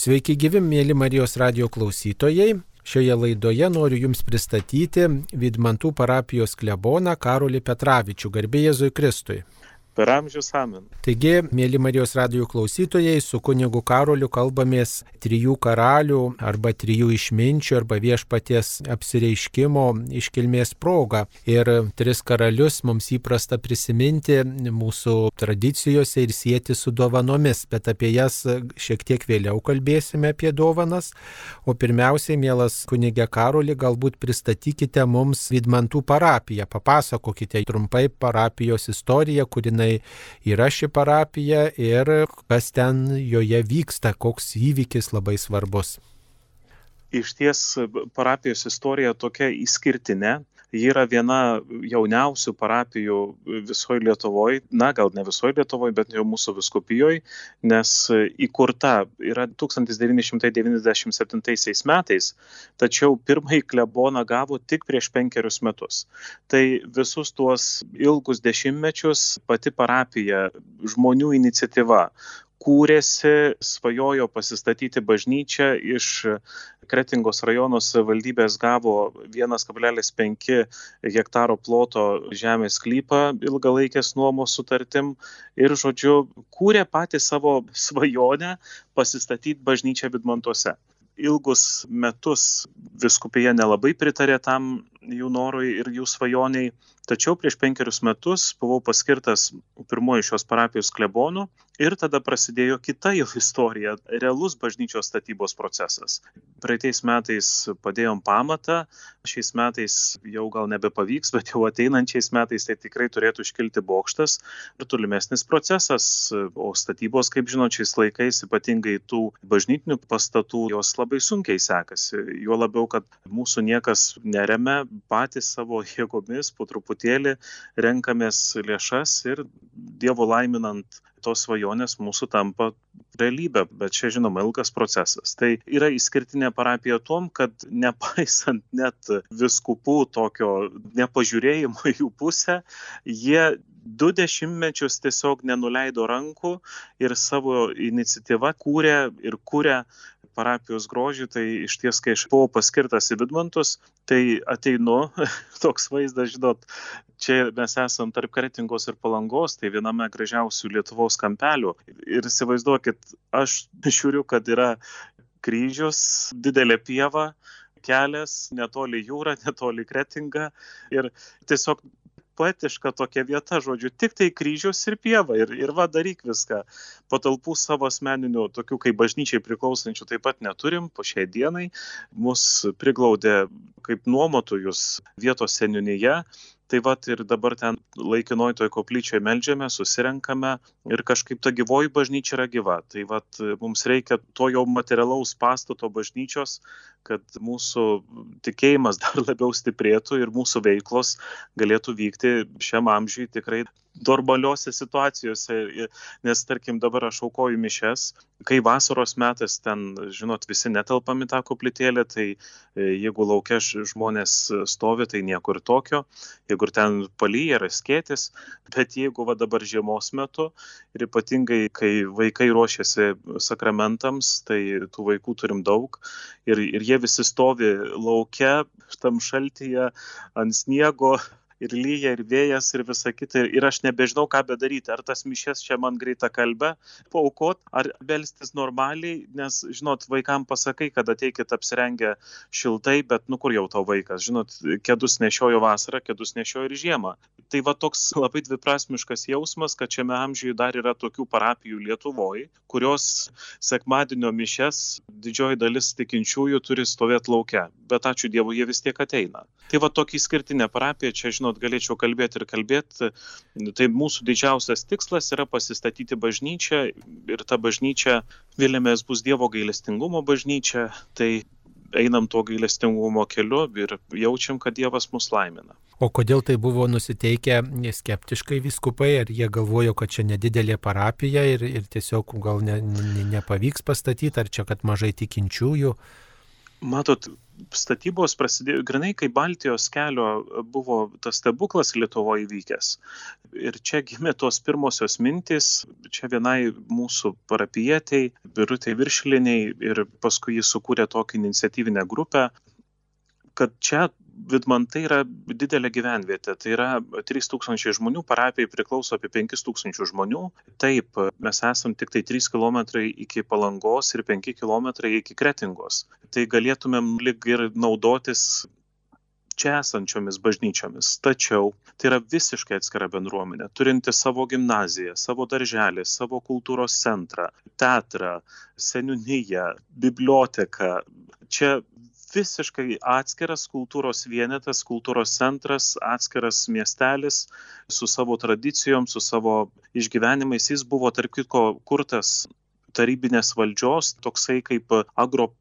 Sveiki gyvi, mėly Marijos radio klausytojai. Šioje laidoje noriu Jums pristatyti Vidmantų parapijos kleboną Karolį Petravičių, garbė Jėzui Kristui per amžius amen. Taigi, mėly Marijos radijų klausytojai, su kunigu Karoliu kalbamės trijų karalių arba trijų išminčių arba viešpaties apsireiškimo iškilmės proga. Ir tris karalius mums įprasta prisiminti mūsų tradicijose ir sieti su dovanomis, bet apie jas šiek tiek vėliau kalbėsime apie dovanas. O pirmiausiai, mielas kunigė Karoli, galbūt pristatykite mums Vidmantų parapiją, papasakokite trumpai parapijos istoriją, kurinai kokia yra ši parapija ir kas ten joje vyksta, koks įvykis labai svarbus. Iš ties parapijos istorija tokia išskirtinė, Ji yra viena jauniausių parapijų visoje Lietuvoje, na gal ne visoje Lietuvoje, bet jau mūsų viskupijoje, nes įkurta yra 1997 metais, tačiau pirmąjį kleboną gavo tik prieš penkerius metus. Tai visus tuos ilgus dešimtmečius pati parapija, žmonių iniciatyva, kūrėsi, svajojo pasistatyti bažnyčią iš Kretingos rajono savivaldybės gavo 1,5 hektaro ploto žemės sklypą ilgalaikės nuomos sutartim ir, žodžiu, kūrė patį savo svajonę pasistatyti bažnyčią Vidmantuose. Ilgus metus viskupija nelabai pritarė tam jų norui ir jų svajoniai, tačiau prieš penkerius metus buvau paskirtas pirmoji šios parapijos klebonų ir tada prasidėjo kita jau istorija - realus bažnyčios statybos procesas. Praeitais metais padėjom pamatą, šiais metais jau gal nebepavyks, bet jau ateinančiais metais tai tikrai turėtų iškilti bokštas ir tolimesnis procesas, o statybos, kaip žinot, šiais laikais ypatingai tų bažnytinių pastatų jos labai sunkiai sekasi. Juo labiau, kad mūsų niekas neremia patys savo jėgomis po truputėlį renkamės lėšas ir Dievo laiminant tos svajonės mūsų tampa realybė, bet čia žinoma ilgas procesas. Tai yra išskirtinė parapija tom, kad nepaisant net viskupų tokio nepažiūrėjimo į jų pusę, jie du dešimtmečius tiesiog nenuleido rankų ir savo iniciatyvą kūrė ir kūrė parapijos grožį, tai iš ties, kai aš buvau paskirtas į Vidmantus, tai ateinu, toks vaizdas, žinot, čia mes esam tarp Kretingos ir Palangos, tai viename gražiausių Lietuvos kampelių. Ir įsivaizduokit, aš žiūriu, kad yra kryžius, didelė pieva, kelias, netoli jūra, netoli kretinga. Ir tiesiog poetiška tokia vieta, žodžiu, tik tai kryžius ir pieva ir, ir va daryk viską. Patalpų savo asmeninių, tokių kaip bažnyčiai priklausančių taip pat neturim po šiai dienai. Mus priglaudė kaip nuomotojus vietos seniūnyje tai vat ir dabar ten laikinoj toj koplyčioje melžiame, susirenkame ir kažkaip ta gyvoji bažnyčia yra gyva. Tai vat mums reikia to jau materialaus pastato bažnyčios, kad mūsų tikėjimas dar labiau stiprėtų ir mūsų veiklos galėtų vykti šiam amžiui tikrai normaliose situacijose, nes tarkim dabar aš aukoju mišes, kai vasaros metas ten, žinot, visi netelpami tą koplytėlę, tai e, jeigu laukia žmonės stovi, tai niekur tokio, jeigu ten palyja yra skėtis, bet jeigu va dabar žiemos metu ir ypatingai, kai vaikai ruošiasi sakramentams, tai tų vaikų turim daug ir, ir jie visi stovi laukia, tam šaltyje, ant sniego, ir lyja, ir vėjas, ir visa kita. Ir aš nebežinau, ką bedaryti. Ar tas mišes čia man greitą kalbę paukot, ar belstis normaliai, nes, žinot, vaikam pasakai, kad ateikit apsirengę šiltai, bet nu kur jau tavo vaikas, žinot, kėdus nešiojo vasarą, kėdus nešiojo ir žiemą. Tai va toks labai dviprasmiškas jausmas, kad šiame amžiuje dar yra tokių parapijų Lietuvoje, kurios sekmadienio mišes didžioji dalis tikinčiųjų turi stovėti laukia. Bet ačiū Dievui, jie vis tiek ateina. Tai va tokia išskirtinė parapija, čia, žinot, galėčiau kalbėti ir kalbėti. Tai mūsų didžiausias tikslas yra pasistatyti bažnyčią ir ta bažnyčia, vėliamės, bus Dievo gailestingumo bažnyčia. Tai einam tuo gailestingumo keliu ir jaučiam, kad Dievas mus laimina. O kodėl tai buvo nusiteikę skeptiškai viskupai, ar jie galvojo, kad čia nedidelė parapija ir, ir tiesiog gal ne, ne, nepavyks pastatyti, ar čia kad mažai tikinčiųjų? Matot, statybos prasidėjo grinai, kai Baltijos kelio buvo tas stebuklas Lietuvoje įvykęs. Ir čia gimė tos pirmosios mintys, čia vienai mūsų parapietiai, birutai viršliniai ir paskui jis sukūrė tokią iniciatyvinę grupę, kad čia Vidmantai yra didelė gyvenvietė, tai yra 3000 žmonių, parapijai priklauso apie 5000 žmonių. Taip, mes esam tik tai 3 km iki Palangos ir 5 km iki Kretingos. Tai galėtumėm lik ir naudotis čia esančiomis bažnyčiomis. Tačiau tai yra visiškai atskira bendruomenė, turinti savo gimnaziją, savo darželį, savo kultūros centrą, teatrą, seniūnyje, biblioteką. Čia visiškai atskiras kultūros vienetas, kultūros centras, atskiras miestelis su savo tradicijom, su savo išgyvenimais. Jis buvo, tarp kitko, kurtas tarybinės valdžios, toksai kaip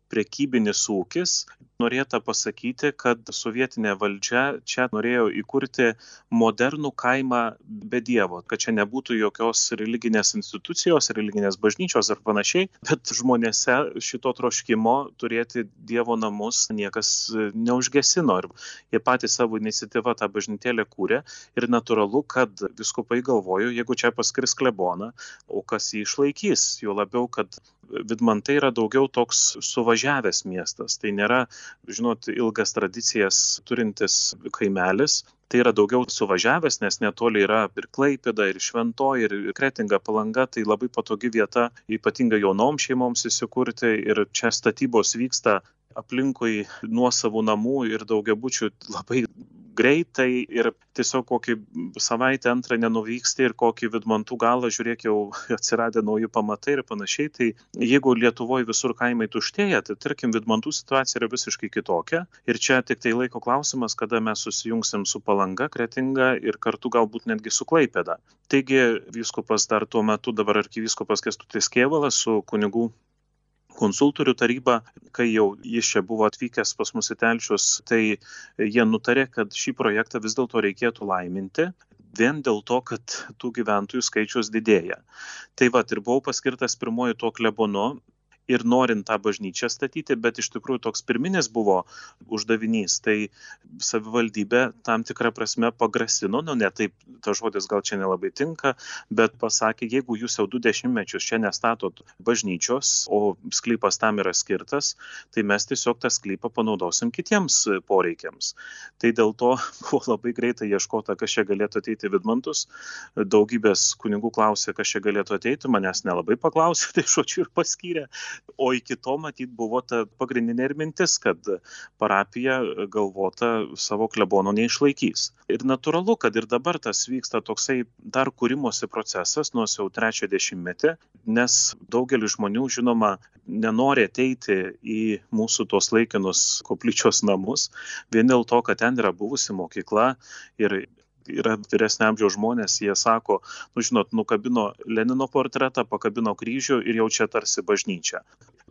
agroprekybinis ūkis, norėta pasakyti, kad sovietinė valdžia čia norėjo įkurti modernų kaimą be Dievo, kad čia nebūtų jokios religinės institucijos, religinės bažnyčios ar panašiai, bet žmonėse šito troškimo turėti Dievo namus niekas neužgesino. Ir jie patys savo iniciatyvą tą bažnytėlę kūrė ir natūralu, kad viskupai galvoju, jeigu čia paskris kleboną, o kas jį išlaikys, jo labiau, kad Vidmantai yra daugiau toks suvažiavęs miestas. Tai nėra, žinot, ilgas tradicijas turintis kaimelis. Tai yra daugiau suvažiavęs, nes netoli yra ir Klaipėda, ir Šventoji, ir Kretinga palanga, tai labai patogi vieta, ypatingai jaunom šeimoms įsikurti ir čia statybos vyksta aplinkui nuosavų namų ir daugiabučių labai greitai ir tiesiog kokį savaitę antrą nenuvyksti ir kokį vidmantų galą, žiūrėk, jau atsiradę nauji pamatai ir panašiai. Tai jeigu Lietuvoje visur kaimai tuštėja, tai tarkim, vidmantų situacija yra visiškai kitokia. Ir čia tik tai laiko klausimas, kada mes susijungsim su palanga, kretinga ir kartu galbūt netgi su klaipėda. Taigi, vyskupas dar tuo metu, dabar arkivyskupas Kestutis Kievalas su kunigų konsultorių taryba, kai jau jis čia buvo atvykęs pas mus į telšius, tai jie nutarė, kad šį projektą vis dėlto reikėtų laiminti, vien dėl to, kad tų gyventojų skaičius didėja. Tai va ir buvau paskirtas pirmoji tuo klebonu ir norint tą bažnyčią statyti, bet iš tikrųjų toks pirminis buvo uždavinys. Tai savivaldybė tam tikrą prasme pagrasino, nu ne taip, ta žodis gal čia nelabai tinka, bet pasakė, jeigu jūs jau du dešimtmečius čia nestatot bažnyčios, o sklypas tam yra skirtas, tai mes tiesiog tą sklypą panaudosim kitiems poreikiams. Tai dėl to buvo labai greitai ieškota, kas čia galėtų ateiti vidmantus. Daugybės kunigų klausė, kas čia galėtų ateiti, manęs nelabai paklausė, tai žodžiu ir paskyrė o iki to matyt buvo ta pagrindinė ir mintis, kad parapija galvota savo klebono neišlaikys. Ir natūralu, kad ir dabar tas vyksta toksai dar kūrimosi procesas, nors jau trečią dešimtmetį, nes daugelis žmonių, žinoma, nenori ateiti į mūsų tos laikinus koplyčios namus, vien dėl to, kad ten yra buvusi mokykla ir yra vyresnio amžiaus žmonės, jie sako, nu žinot, nukabino Lenino portretą, pakabino kryžių ir jau čia tarsi bažnyčia.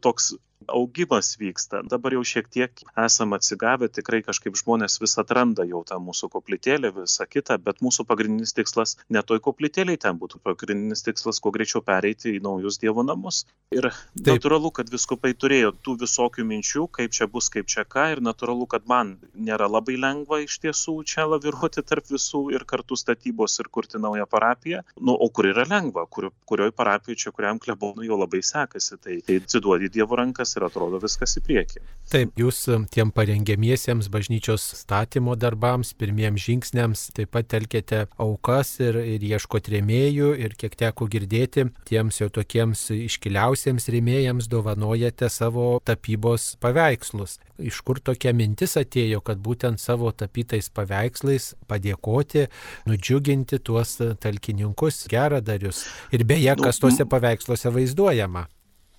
Toks augimas vyksta. Dabar jau šiek tiek esam atsigavę, tikrai kažkaip žmonės vis atranda jau tą mūsų koplytėlę, visą kitą, bet mūsų pagrindinis tikslas ne toj koplytėliai ten būtų, pagrindinis tikslas kuo greičiau pereiti į naujus Dievo namus. Ir Taip. natūralu, kad viskupai turėjo tų visokių minčių, kaip čia bus, kaip čia ką, ir natūralu, kad man nėra labai lengva iš tiesų čia laviruoti tarp visų ir kartu statybos ir kurti naują parapiją. Nu, o kur yra lengva, kur, kurioj parapijoje čia kuriam klebonui jau labai sekasi, tai, tai atsiduodi Dievo rankas ir atrodo viskas į priekį. Taip, jūs um, tiem parengiamiesiems bažnyčios statymo darbams, pirmiems žingsniams taip pat telkėte aukas ir, ir ieškote rėmėjų ir kiek teko girdėti, tiems jau tokiems iškiliausiems rėmėjams dovanojate savo tapybos paveikslus. Iš kur tokia mintis atėjo, kad būtent savo tapytais paveikslais padėkoti, nudžiuginti tuos talkininkus, geradarius. Ir beje, kas nu, tuose paveiksluose vaizduojama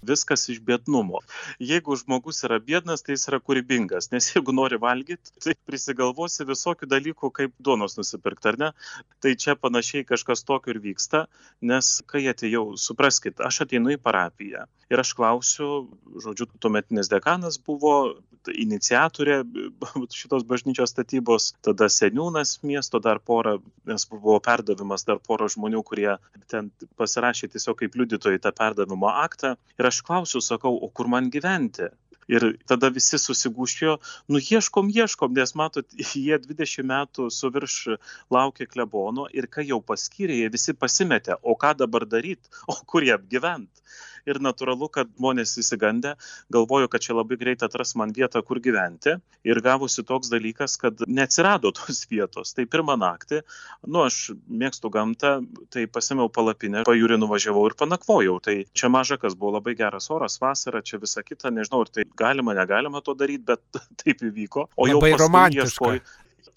viskas iš biednumo. Jeigu žmogus yra biednas, tai jis yra kūrybingas, nes jeigu nori valgyti, tai prisigalvosi visokių dalykų, kaip duonos nusipirkti, ar ne? Tai čia panašiai kažkas tokio ir vyksta, nes kai atėjau, supraskite, aš ateinu į parapiją ir aš klausiu, žodžiu, tuometinis dekanas buvo iniciatorė šitos bažnyčios statybos, tada seniūnas miesto dar porą, nes buvo perdavimas dar porą žmonių, kurie ten pasirašė tiesiog kaip liudytojai tą perdavimo aktą. Ir aš klausiu, sakau, o kur man gyventi? Ir tada visi susigūščiojo, nu ieškom, ieškom, nes matot, jie 20 metų su virš laukė klebono ir kai jau paskyrė, jie visi pasimetė, o ką dabar daryti, o kur jie apgyvent ir natūralu, kad žmonės įsigandę galvojo, kad čia labai greit atras man vietą, kur gyventi. Ir gavosi toks dalykas, kad neatsirado tos vietos. Tai pirmą naktį, nu, aš mėgstu gamtą, tai pasimiau palapinę, pajūrį nuvažiavau ir panakvojau. Tai čia maža kas buvo labai geras oras, vasara, čia visa kita, nežinau, ar tai galima, negalima to daryti, bet taip įvyko. O jau labai romantiška.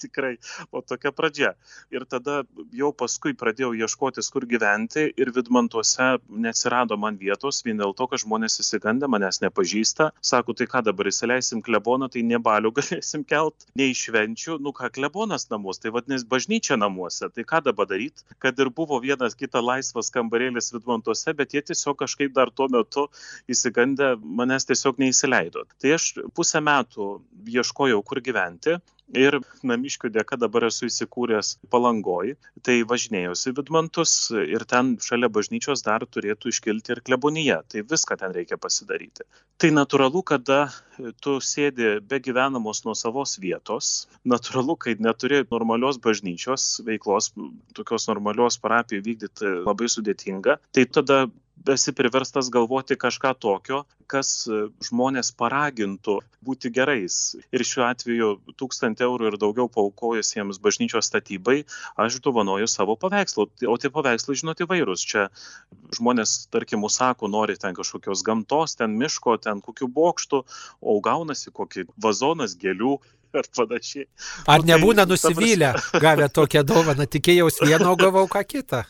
Tikrai, o tokia pradžia. Ir tada jau paskui pradėjau ieškotis, kur gyventi ir vidmantuose neatsirado man vietos, vien dėl to, kad žmonės įsigandė, manęs nepažįsta. Sako, tai ką dabar įsileisim kleboną, tai ne balių galėsim kelt, nei švenčių, nu ką klebonas namus, tai vadinasi bažnyčia namuose, tai ką dabar daryti, kad ir buvo vienas kita laisvas kambarėlis vidmantuose, bet jie tiesiog kažkaip dar tuo metu įsigandę manęs tiesiog neįsileido. Tai aš pusę metų ieškojau, kur gyventi ir namiškių dėka dabar esu įsikūręs palangoj tai važinėjuosi vidmantus ir ten šalia bažnyčios dar turėtų iškilti ir klebonija tai viską ten reikia pasidaryti. Tai natūralu kada tu sėdi be gyvenamos nuosavos vietos natūralu kai neturi normalios bažnyčios veiklos tokios normalios parapijoj vykdyt labai sudėtinga tai tada esi priverstas galvoti kažką tokio, kas e, žmonės paragintų būti gerais. Ir šiuo atveju tūkstantį eurų ir daugiau paukojusiems bažnyčios statybai aš dovanoju savo paveikslų. O tie paveikslai, žinot, įvairūs. Čia žmonės, tarkim, užsako, nori ten kažkokios gamtos, ten miško, ten kokių bokštų, o gaunasi kokį vazonas gėlių ar panašiai. Ar tai nebūna nusivylę gavę tokią dovaną, tikėjausi vieno, gavau ką kitą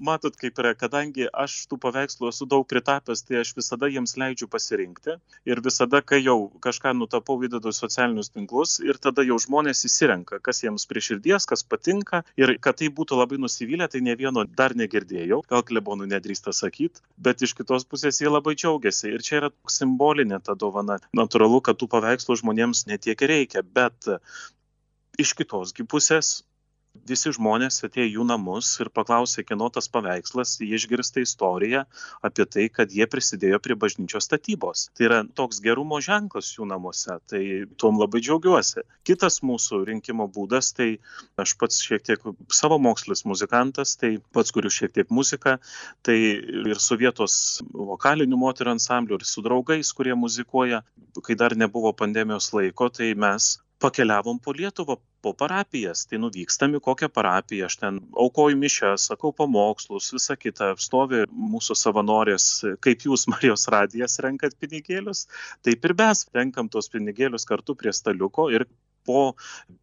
matot kaip yra kadangi aš tų paveikslų esu daug pritapęs tai aš visada jiems leidžiu pasirinkti ir visada kai jau kažką nutapau įdedu į socialinius tinklus ir tada jau žmonės išsirenka kas jiems prie širdies kas patinka ir kad tai būtų labai nusivylę tai ne vieno dar negirdėjau gal klebonų nedrįsta sakyt bet iš kitos pusės jie labai džiaugiasi ir čia yra simbolinė ta dovana. Natūralu kad tų paveikslų žmonėms ne tiek ir reikia bet iš kitos gi pusės visi žmonės atėję į jų namus ir paklausė, kieno tas paveikslas, jie išgirsta istoriją apie tai, kad jie prisidėjo prie bažnyčios statybos. Tai yra toks gerumo ženklas jų namuose, tai tuom labai džiaugiuosi. Kitas mūsų rinkimo būdas, tai aš pats šiek tiek savo mokslis muzikantas, tai pats kuriu šiek tiek muziką, tai ir su vietos vokaliniu moterų ansambliu, ir su draugais, kurie muzikuoja, kai dar nebuvo pandemijos laiko, tai mes pakeliavom po Lietuvą, po parapijas. Tai nuvykstam į kokią parapiją, aš ten aukoju mišęs, sakau pamokslus, visa kita, stovi mūsų savanorės, kaip jūs, Marijos radijas, renkat pinigėlius, taip ir mes renkam tos pinigėlius kartu prie staliuko ir po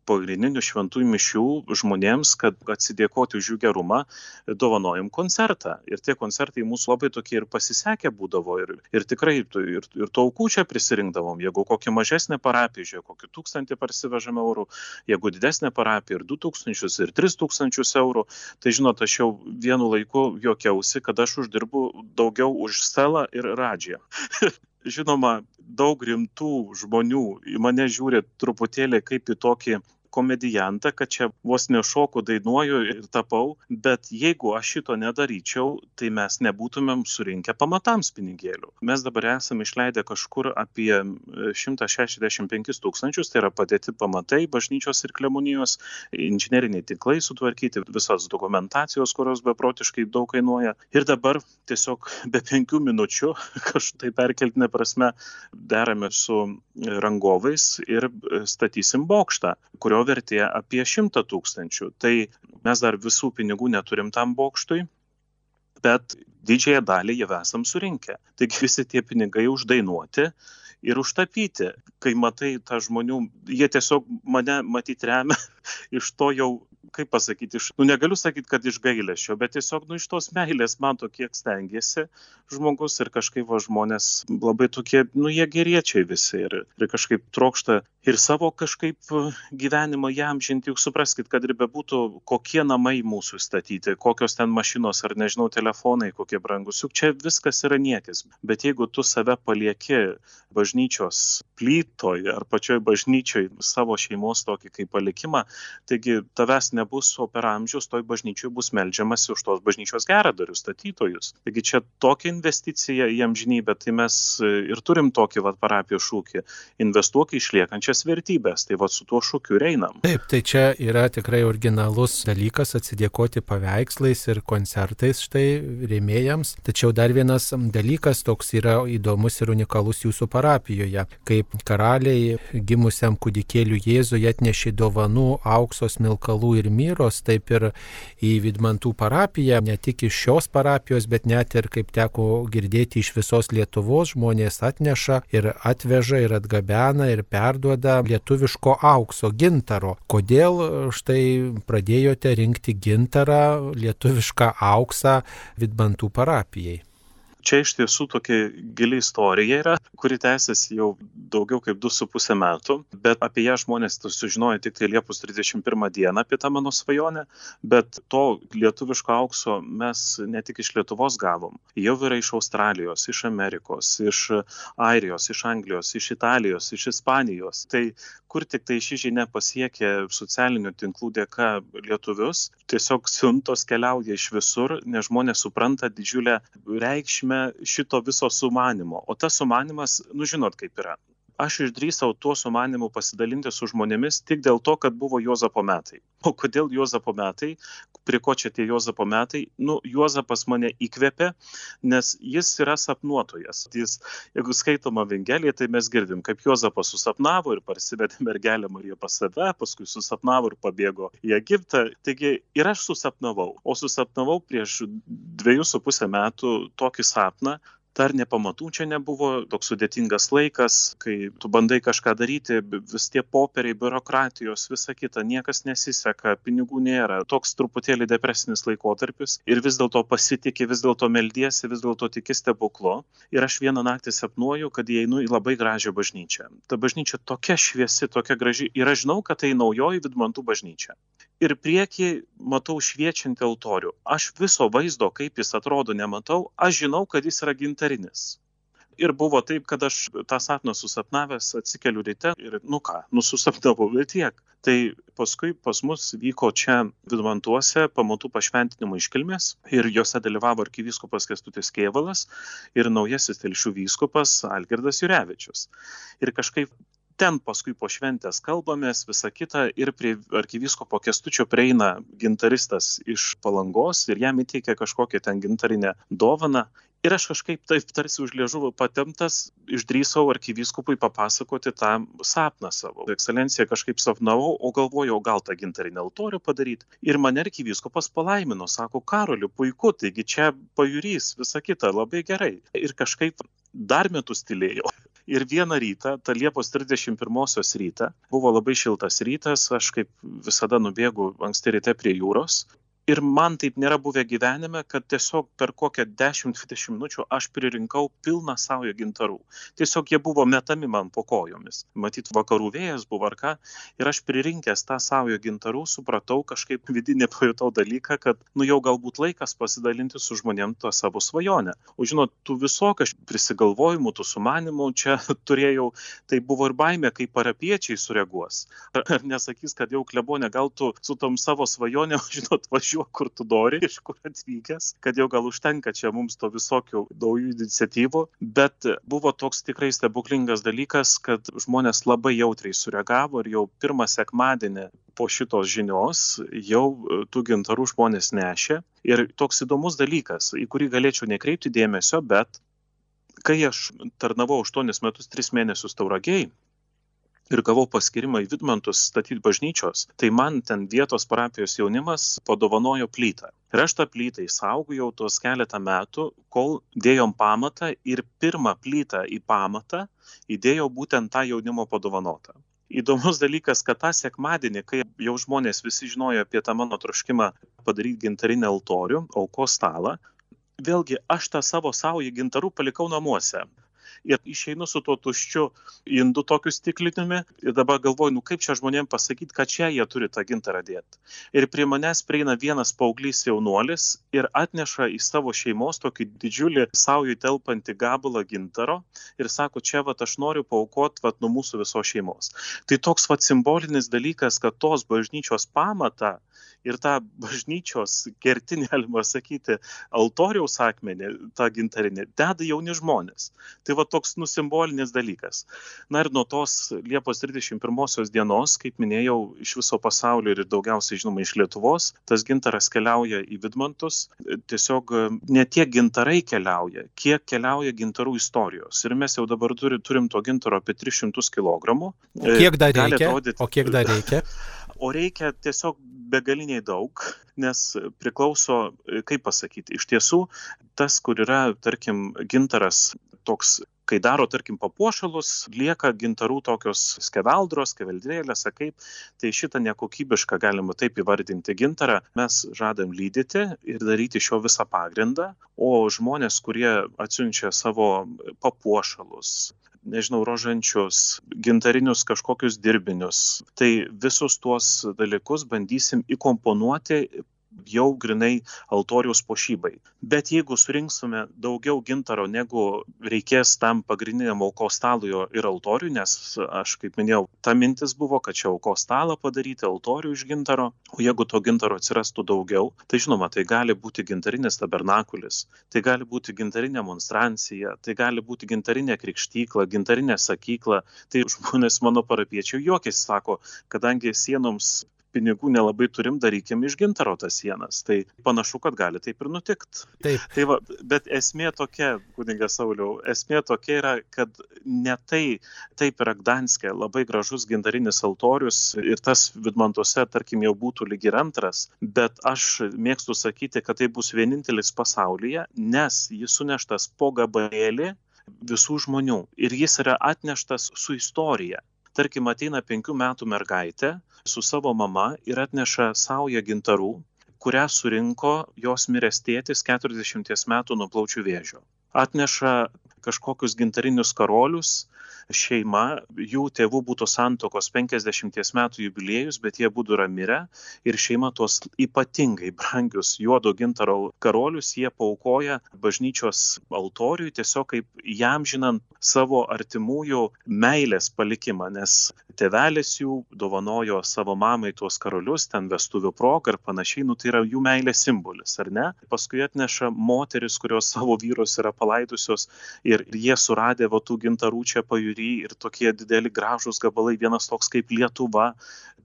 pagrindinių šventųjų mišių žmonėms, kad atsidėkoti už jų gerumą, dovanojom koncertą. Ir tie koncertai mūsų labai tokie ir pasisekę būdavo. Ir, ir tikrai ir, ir to aukų čia prisirinkdavom. Jeigu kokią mažesnę parapiją, žiūrėjau, kokį tūkstantį parsivežam eurų, jeigu didesnė parapija ir 2000 ir 3000 eurų, tai žinot, aš jau vienu laiku jokiausi, kad aš uždirbu daugiau už stelą ir radžiją. žinoma daug rimtų žmonių į mane žiūri truputėlį kaip į tokį komediantą, kad čia vos nešoku, dainuoju ir tapau, bet jeigu aš šito nedaryčiau, tai mes nebūtumėm surinkę pamatams pinigėlių. Mes dabar esame išleidę kažkur apie 165 tūkstančius, tai yra padėti pamatai bažnyčios ir klemonijos, inžineriniai tinklai sutvarkyti, visos dokumentacijos, kurios beprotiškai daug kainuoja. Ir dabar tiesiog be penkių minučių, kažtai perkeltinė prasme, derame su rangovais ir statysim bokštą, kurio vertė apie 100 tūkstančių. Tai mes dar visų pinigų neturim tam bokštui, bet didžiąją dalį jau esam surinkę. Taigi visi tie pinigai uždainuoti ir užtapyti. Kai matai tą žmonių, jie tiesiog mane matyti remia iš to jau kaip pasakyti, iš, nu negaliu sakyti, kad iš gailėšio, bet tiesiog, nu iš tos meilės mato, kiek stengiasi žmogus ir kažkaip va žmonės labai tokie, nu jie geriečiai visi ir, ir kažkaip trokšta ir savo kažkaip gyvenimą jam žinti, juk supraskite, kad ir bebūtų kokie namai mūsų statyti, kokios ten mašinos ar nežinau telefonai, kokie brangus, juk čia viskas yra niekis. Bet jeigu tu save palieki bažnyčios plytoj ar pačioj bažnyčioj savo šeimos tokį kaip palikimą taigi tavęs nebus o per amžius toj bažnyčioj bus meldžiamasi už tos bažnyčios geradarius statytojus. Taigi čia tokia investicija į amžinybę tai mes ir turim tokį vat parapijos šūkį investuok į išliekančias vertybes tai vat su tuo šūkiu einam. Taip tai čia yra tikrai originalus dalykas atsidėkoti paveikslais ir koncertais štai rėmėjams. Tačiau dar vienas dalykas toks yra įdomus ir unikalus jūsų parapijoje, kaip karaliai gimusiam kūdikėliu Jėzui atnešė dovanų auksos, milkalų ir myros, taip ir į Vidmantų parapiją, ne tik iš šios parapijos, bet net ir, kaip teko girdėti, iš visos Lietuvos žmonės atneša ir atveža ir atgabena ir perduoda lietuviško aukso, gintaro. Kodėl štai pradėjote rinkti gintarą, lietuvišką auksą Vidmantų parapijai? Čia iš tiesų tokia gili istorija yra, kuri tęsiasi jau daugiau kaip 2,5 metų, bet apie ją žmonės sužinojo tik tai Liepos 31 dieną apie tą mano svajonę, bet to lietuviško aukso mes ne tik iš Lietuvos gavom, jau yra iš Australijos, iš Amerikos, iš Airijos, iš Anglijos, iš Italijos, iš Ispanijos. Tai kur tik tai ši žinia pasiekė socialinių tinklų dėka lietuvius, tiesiog siuntos keliauja iš visur, nes žmonės supranta didžiulę reikšmę šito viso sumanimo. O tas sumanimas, nu žinot kaip yra, aš išdrįsau tuo sumanymu pasidalinti su žmonėmis tik dėl to, kad buvo Jozapo metai. O kodėl Jozapo metai? Prie ko čia tie Jozapo metai? Nu, Jozapas mane įkvėpė, nes jis yra sapnuotojas. Jis, jeigu skaitoma Evangelija, tai mes girdim, kaip Jozapas susapnavo ir parsivedė mergelę Mariją pas save, paskui susapnavo ir pabėgo į Egiptą. Taigi ir aš susapnavau. O susapnavau prieš dviejus su pusę metų tokį sapną, dar nė pamatų čia nebuvo, toks sudėtingas laikas, kai tu bandai kažką daryti, vis tie popieriai, biurokratijos, visa kita, niekas nesiseka, pinigų nėra, toks truputėlį depresinis laikotarpis ir vis dėlto pasitikė, vis dėlto meldiesi, vis dėlto tiki stebuklo. Ir aš vieną naktį sapnuoju, kad įeinu į labai gražią bažnyčią. Ta bažnyčia tokia šviesi, tokia graži ir aš žinau, kad tai naujoji Vidmantų bažnyčia ir prieky matau šviečiantį altorių. Aš viso vaizdo, kaip jis atrodo, nematau, aš žinau, kad jis yra gintarinis. Ir buvo taip, kad aš tą sapną susapnavęs atsikeliu ryte ir, nu ką, nususapnavau ir tiek. Tai paskui pas mus vyko čia Vidmantuose pamatų pašventinimo iškilmės ir juose dalyvavo arkivyskupas Kestutis Kievalas ir naujasis telšių vyskupas Algirdas Jurevičius. Ir kažkaip ten paskui po šventės kalbamės, visa kita ir prie arkivyskopo kestučio prieina gintaristas iš palangos ir jam įteikia kažkokią ten gintarinę dovaną. Ir aš kažkaip taip tarsi už liežuvų patemtas išdrysau arkivyskupui papasakoti tą sapną savo. Ekscelencija kažkaip sapnavau, o galvojau, gal tą gintarinę altorių padaryti. Ir mane arkivyskupas palaimino, sako, Karoliu, puiku, taigi čia pajūrys, visa kita, labai gerai. Ir kažkaip dar metus tylėjau ir vieną rytą tą liepos trisdešim pirmosios rytą buvo labai šiltas rytas aš kaip visada nubėgu anksti ryte prie jūros ir man taip nėra buvę gyvenime, kad tiesiog per kokią 10-20 minučių aš pririnkau pilną saują gintarų. Tiesiog jie buvo metami man po kojomis. Matyt, vakarų vėjas buvo ar ką. Ir aš pririnkęs tą saują gintarų supratau kažkaip vidinį pajutau dalyką, kad nu jau galbūt laikas pasidalinti su žmonėm tą savo svajonę. O žinot, tų visokių prisigalvojimų, tų sumanimų čia turėjau, tai buvo ir baimė, kaip parapiečiai sureaguos. Ar, nesakys, kad jau klebonė, gal tu su tom savo svajonėm, žinot, važiuoji važiuok kur tu nori, iš kur atvykęs, kad jau gal užtenka čia mums to visokių naujų iniciatyvų, bet buvo toks tikrai stebuklingas dalykas, kad žmonės labai jautriai sureagavo ir jau pirmą sekmadienį po šitos žinios jau tų gintarų žmonės nešė. Ir toks įdomus dalykas, į kurį galėčiau nekreipti dėmesio, bet kai aš tarnavau 8 metus 3 mėnesius tauragiai, ir gavau paskyrimą į Vidmantus statyti bažnyčios, tai man ten vietos parapijos jaunimas padovanojo plytą. Ir aš tą plytą įsaugojau tuos keletą metų, kol dėjom pamatą ir pirmą plytą į pamatą įdėjau būtent tą jaunimo padovanotą. Įdomus dalykas, kad tą sekmadienį, kai jau žmonės visi žinojo apie tą mano troškimą padaryti gintarinę altorių, aukos stalą, vėlgi aš tą savo saują gintarų palikau namuose ir išeinu su tuo tuščiu indu tokiu stikliniumi ir dabar galvoju, nu kaip čia žmonėms pasakyti, kad čia jie turi tą gintarą dėti. Ir prie manęs prieina vienas paauglys jaunuolis ir atneša į savo šeimos tokį didžiulį saujų telpantį gabalą gintaro ir sako, čia va aš noriu paukoti va nuo mūsų visos šeimos. Tai toks va simbolinis dalykas, kad tos bažnyčios pamatą ir tą bažnyčios kertinį, galima sakyti, altoriaus akmenį, tą gintarinį, deda jauni žmonės. Tai va toks nusimbolinis dalykas. Na ir nuo tos Liepos 31 dienos, kaip minėjau, iš viso pasaulio ir daugiausiai, žinoma, iš Lietuvos, tas gintaras keliauja į Vidmantus. Tiesiog ne tiek gintarai keliauja, kiek keliauja gintarų istorijos. Ir mes jau dabar turi, turim to gintaro apie 300 kg. Kiek dar reikia? Atrodyti... O kiek dar reikia? O reikia tiesiog begaliniai daug, nes priklauso, kaip pasakyti, iš tiesų tas, kur yra, tarkim, gintaras toks kai daro, tarkim, papuošalus, lieka gintarų tokios skeveldros, skeveldrėlės, kaip, tai šitą nekokybišką galima taip įvardinti gintarą mes žadam lydyti ir daryti šio visą pagrindą, o žmonės, kurie atsiunčia savo papuošalus, nežinau, rožančius, gintarinius kažkokius dirbinius. Tai visus tuos dalykus bandysim įkomponuoti jau grinai altoriaus puošybai. Bet jeigu surinksime daugiau gintaro, negu reikės tam pagrindiniam aukos stalui ir altoriui, nes aš kaip minėjau, ta mintis buvo, kad čia aukos stalą padaryti altorių iš gintaro, o jeigu to gintaro atsirastų daugiau, tai žinoma, tai gali būti gintarinis tabernakulis, tai gali būti gintarinė monstrancija, tai gali būti gintarinė krikštykla, gintarinė sakykla. Tai žmonės mano parapiečių juokės sako, kadangi sienoms pinigų nelabai turim, darykim iš gintaro tas sienas. Tai panašu, kad gali taip ir nutikti. Taip. Tai va, bet esmė tokia, kuningas Sauliau, esmė tokia yra, kad ne tai, taip yra Gdanskė, labai gražus gintarinis altorius ir tas Vidmantuose, tarkim, jau būtų lyg ir antras, bet aš mėgstu sakyti, kad tai bus vienintelis pasaulyje, nes jis suneštas po gabalėlį visų žmonių ir jis yra atneštas su istorija tarkim ateina penkių metų mergaitė su savo mama ir atneša saują gintarų kurią surinko jos miręs tėtis 40 metų nuo plaučių vėžio. Atneša kažkokius gintarinius karolius, šeima, jų tėvų būtų santokos 50 metų jubiliejus, bet jie būtų yra mirę ir šeima tuos ypatingai brangius juodo gintaro karolius jie paukoja bažnyčios altoriui tiesiog kaip jam žinant savo artimųjų meilės palikimą, nes tėvelis jų dovanojo savo mamai tuos karolius, ten vestuvių progą ir panašiai, nu tai yra jų meilės simbolis, ar ne? Paskui atneša moteris, kurios savo vyrus yra palaidusios ir jie suradę va tų gintarų čia pajūry ir tokie dideli gražūs gabalai, vienas toks kaip Lietuva.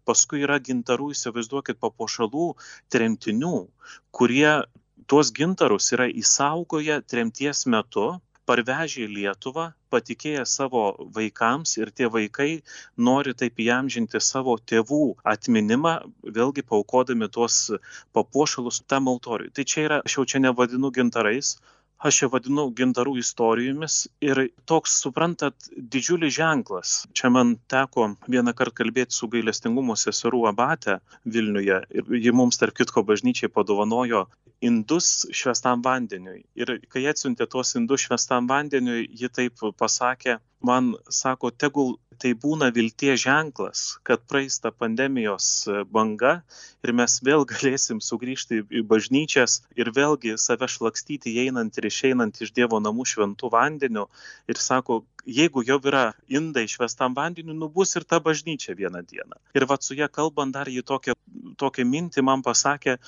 Paskui yra gintarų, įsivaizduokit, papuošalų tremtinių, kurie tuos gintarus yra įsaugoję tremties metu parvežę į Lietuvą, patikėję savo vaikams ir tie vaikai nori taip įamžinti savo tėvų atminimą, vėlgi paukodami tuos papuošalus tam altoriui. Tai čia yra, aš jau čia nevadinu gintarais, aš ją vadinu gintarų istorijomis ir toks, suprantat, didžiulis ženklas. Čia man teko vieną kartą kalbėti su gailestingumo seserų abate Vilniuje ir ji mums, tarp kitko, bažnyčiai padovanojo indus švestam vandeniui. Ir kai atsiuntė tuos indus švestam vandeniui, ji taip pasakė, man sako, tegul tai būna vilties ženklas, kad praeis ta pandemijos banga ir mes vėl galėsim sugrįžti į bažnyčias ir vėlgi save šlakstyti įeinant ir išeinant iš Dievo namų šventų vandeniu. Ir sako, jeigu jau yra indai išvestam vandeniu, nu bus ir ta bažnyčia vieną dieną. Ir va su ją kalbant dar jį tokią, tokią mintį man pasakė,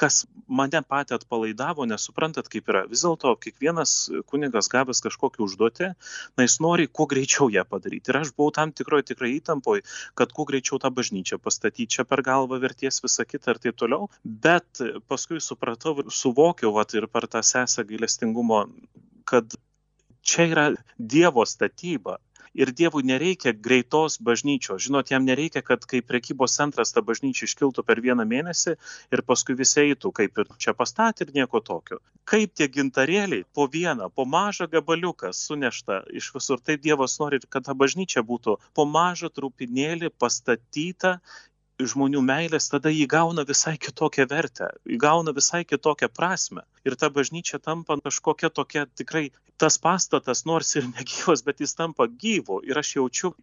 kas mane patį atpalaidavo, nes suprantat, kaip yra. Vis dėlto kiekvienas kunigas gavęs kažkokį užduotį, na jis nori kuo greičiau ją padaryti. Ir aš buvau tam tikroje tikrai įtampoje, kad kuo greičiau tą bažnyčią pastatyti, čia per galvą verties visą kitą ir taip toliau. Bet paskui supratau suvokiau, vat, ir per tą sesę gailestingumo, kad čia yra Dievo statyba ir Dievui nereikia greitos bažnyčios. Žinot, jam nereikia, kad kaip prekybos centras ta bažnyčia iškiltų per vieną mėnesį ir paskui visi eitų, kaip ir čia pastatė ir nieko tokio. Kaip tie gintarėliai po vieną, po mažą gabaliuką sunešta iš visur. Taip Dievas nori, kad ta bažnyčia būtų po mažą trupinėlį pastatyta žmonių meilės, tada įgauna visai kitokią vertę, įgauna visai kitokią prasme. Ir ta bažnyčia tampa kažkokia tokia tikrai, tas pastatas nors ir negyvas, bet jis tampa gyvu. Ir aš jaučiu,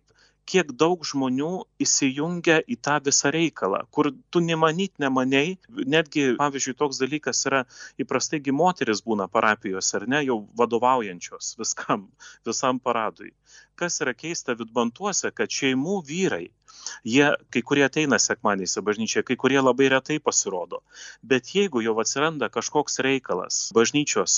kiek daug žmonių įsijungia į tą visą reikalą, kur tu nemanyt nemaniai, netgi, pavyzdžiui, toks dalykas yra, įprastai gi moteris būna parapijos, ar ne, jau vadovaujančios viskam, visam paradui. Kas yra keista vidbantuose, kad šeimų vyrai Jie, kai kurie ateina sekmaniais į bažnyčią, kai kurie labai retai pasirodo. Bet jeigu jau atsiranda kažkoks reikalas bažnyčios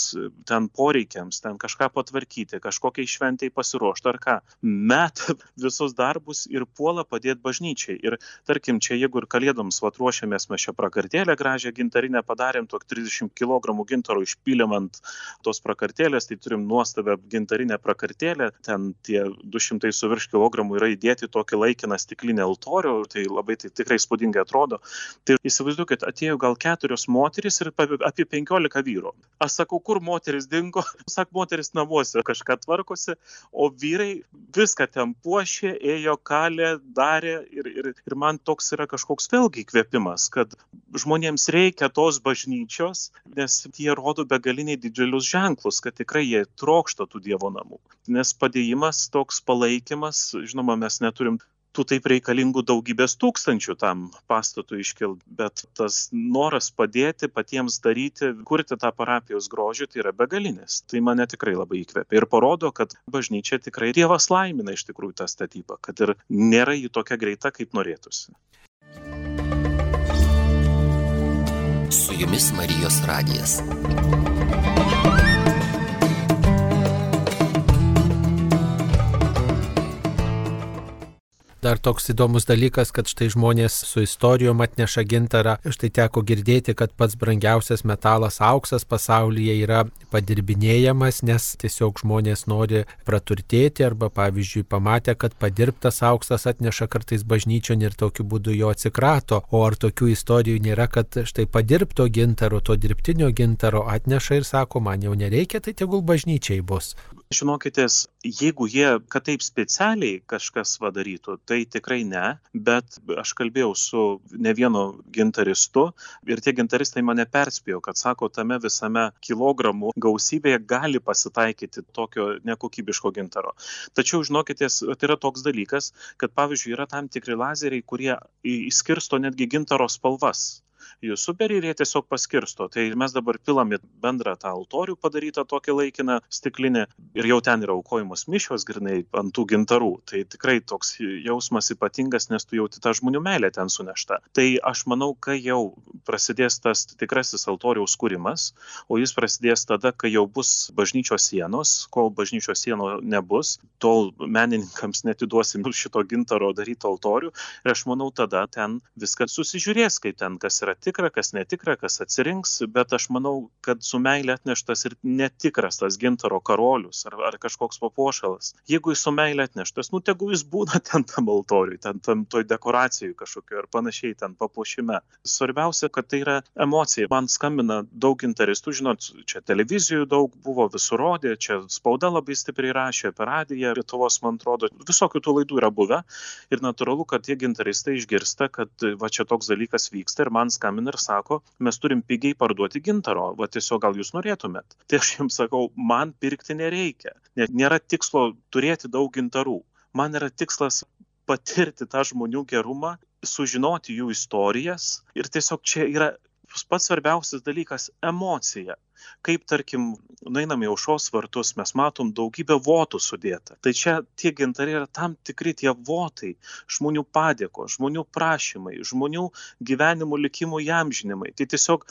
ten poreikiams, ten kažką patvarkyti, kažkokiai šventai pasiruošti ar ką, met visus darbus ir puola padėti bažnyčiai. Ir tarkim, čia jeigu ir kalėdoms vat ruošiamės mes šią prakartėlę gražią gintarinę padarėm, tok 30 kg gintaro išpylėm ant tos prakartėlės, tai turim nuostabią gintarinę prakartėlę, ten tie 200 su virš kilogramų yra įdėti tokį laikiną stiklinį stiklinį altorių, tai labai tai tikrai spūdingai atrodo. Tai įsivaizduokit, atėjo gal keturios moteris ir apie penkiolika vyrų. Aš sakau, kur moteris dingo, sak, moteris namuose kažką tvarkosi, o vyrai viską ten puošė, ėjo kalė, darė ir, ir, ir man toks yra kažkoks vėlgi įkvėpimas, kad žmonėms reikia tos bažnyčios, nes jie rodo begaliniai didžiulius ženklus, kad tikrai jie trokšta tų Dievo namų. Nes padėjimas, toks palaikymas, žinoma, mes neturim tų taip reikalingų daugybės tūkstančių tam pastatui iškilt, bet tas noras padėti, patiems daryti, kurti tą parapijos grožį, tai yra begalinis. Tai mane tikrai labai įkvepia ir parodo, kad bažnyčia tikrai Dievas laimina iš tikrųjų tą statybą, kad ir nėra ji tokia greita, kaip norėtųsi. Su jumis Marijos radijas. Dar toks įdomus dalykas, kad štai žmonės su istorijom atneša gintarą. Štai teko girdėti, kad pats brangiausias metalas auksas pasaulyje yra padirbinėjamas, nes tiesiog žmonės nori praturtėti arba, pavyzdžiui, pamatę, kad padirbtas auksas atneša kartais bažnyčion ir tokiu būdu jo atsikrato. O ar tokių istorijų nėra, kad štai padirbto gintaro, to dirbtinio gintaro atneša ir sako, man jau nereikia, tai tegul bažnyčiai bus. Žinokitės, jeigu jie, kad taip specialiai kažkas padarytų, tai tikrai ne, bet aš kalbėjau su ne vienu gintaristu ir tie gintaristai mane perspėjo, kad sako, tame visame kilogramų gausybėje gali pasitaikyti tokio nekokybiško gintaro. Tačiau, žinokitės, tai yra toks dalykas, kad pavyzdžiui yra tam tikri lazeriai, kurie įskirsto netgi gintaro spalvas jų superi ir jie tiesiog paskirsto. Tai mes dabar pilam į bendrą tą altorių padarytą tokią laikiną stiklinę ir jau ten yra aukojamos mišios grinai ant tų gintarų. Tai tikrai toks jausmas ypatingas, nes tu jauti tą žmonių meilę ten sunešta. Tai aš manau, kai jau prasidės tas tikrasis altoriaus kūrimas, o jis prasidės tada, kai jau bus bažnyčios sienos, kol bažnyčios sienų nebus, tol menininkams netiduosim šito gintaro daryto altorių ir aš manau tada ten viskas susižiūrės, kaip ten kas yra tikra, kas netikra, kas atsirinks, bet aš manau, kad su meilė atneštas ir netikras tas gintaro karolius ar, ar kažkoks papuošalas. Jeigu jis su meilė atneštas, nu tegu jis būna ten tam altoriui, ten tam toj dekoracijai kažkokio ir panašiai ten papuošime. Svarbiausia, kad tai yra emocija. Man skambina daug gitaristų, žinot, čia televizijų daug buvo, visur rodė, čia spauda labai stipriai rašė apie radiją, Lietuvos, man atrodo, visokių tų laidų yra buvę. Ir natūralu, kad tie gitaristai išgirsta, kad va čia toks dalykas vyksta ir man skambina skambina ir sako, mes turim pigiai parduoti gintaro, va tiesiog gal jūs norėtumėt. Tai aš jums sakau, man pirkti nereikia, net nėra tikslo turėti daug gintarų. Man yra tikslas patirti tą žmonių gerumą, sužinoti jų istorijas ir tiesiog čia yra pats svarbiausias dalykas - emocija kaip tarkim nueinam į aušros vartus, mes matom daugybę votų sudėta. Tai čia tie gintarai yra tam tikri tie votai, žmonių padėko, žmonių prašymai, žmonių gyvenimų likimų įamžinimai. Tai tiesiog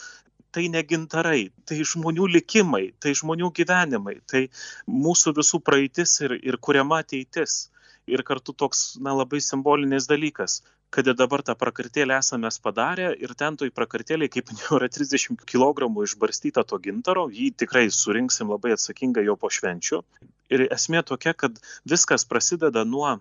tai ne gintarai, tai žmonių likimai, tai žmonių gyvenimai, tai mūsų visų praeitis ir, ir kuriama ateitis. Ir kartu toks, na, labai simbolinis dalykas kad ir dabar tą prakartėlę esame padarę ir ten toj prakartėlėj, kaip minėjau, yra 30 kg išbarstyta to gintaro, jį tikrai surinksim labai atsakingai jo po švenčių. Ir esmė tokia, kad viskas prasideda nuo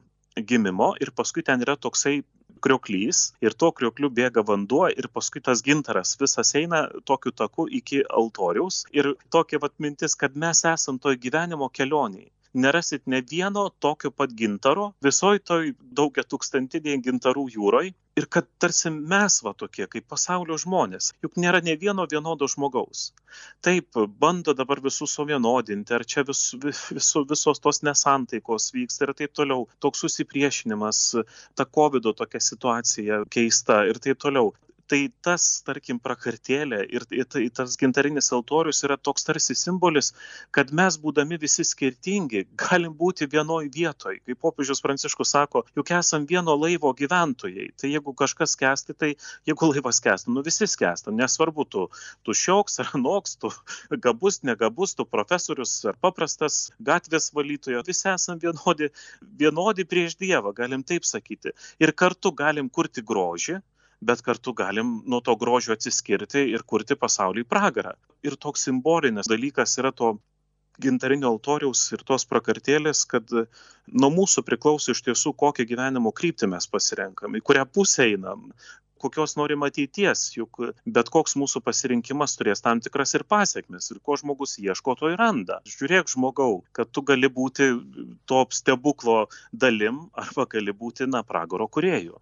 gimimo ir paskui ten yra toksai krioklys ir tuo kriokliu bėga vanduo ir paskui tas gintaras visas eina tokiu taku iki altoriaus ir tokia vat mintis, kad mes esam toj gyvenimo kelioniai nerasit ne vieno tokio pat gintaro visoj toj daugia tūkstantinėj gintarų jūroj ir kad tarsi mes va tokie kaip pasaulio žmonės juk nėra nė vieno vienodo žmogaus. Taip bando dabar visus suvienodinti ar čia vis visu visos tos nesantaikos vyksta ir taip toliau toks susipriešinimas ta kovido tokia situacija keista ir taip toliau tai tas tarkim prakartėlė ir tai tas gintarinis altorius yra toks tarsi simbolis kad mes būdami visi skirtingi galim būti vienoj vietoj. Kaip popiežius pranciškus sako juk esam vieno laivo gyventojai. Tai jeigu kažkas skęsta tai jeigu laivas skęsta nu visi skęstam nesvarbu tu tu šioks ar anoks tu gabus negabus tu profesorius ar paprastas gatvės valytoja visi esam vienodi vienodi prieš dievą galim taip sakyti. Ir kartu galim kurti grožį bet kartu galim nuo to grožio atsiskirti ir kurti pasauliui pragarą. Ir toks simbolinis dalykas yra to gintarinio altoriaus ir tos prakartėlės, kad nuo mūsų priklauso iš tiesų, kokią gyvenimo kryptį mes pasirenkam, į kurią pusę einam, kokios norim ateities, juk bet koks mūsų pasirinkimas turės tam tikras ir pasiekmes. Ir ko žmogus ieško, to ir randa. Žiūrėk, žmogau, kad tu gali būti to stebuklo dalim arba gali būti, na, pragaro kuriejų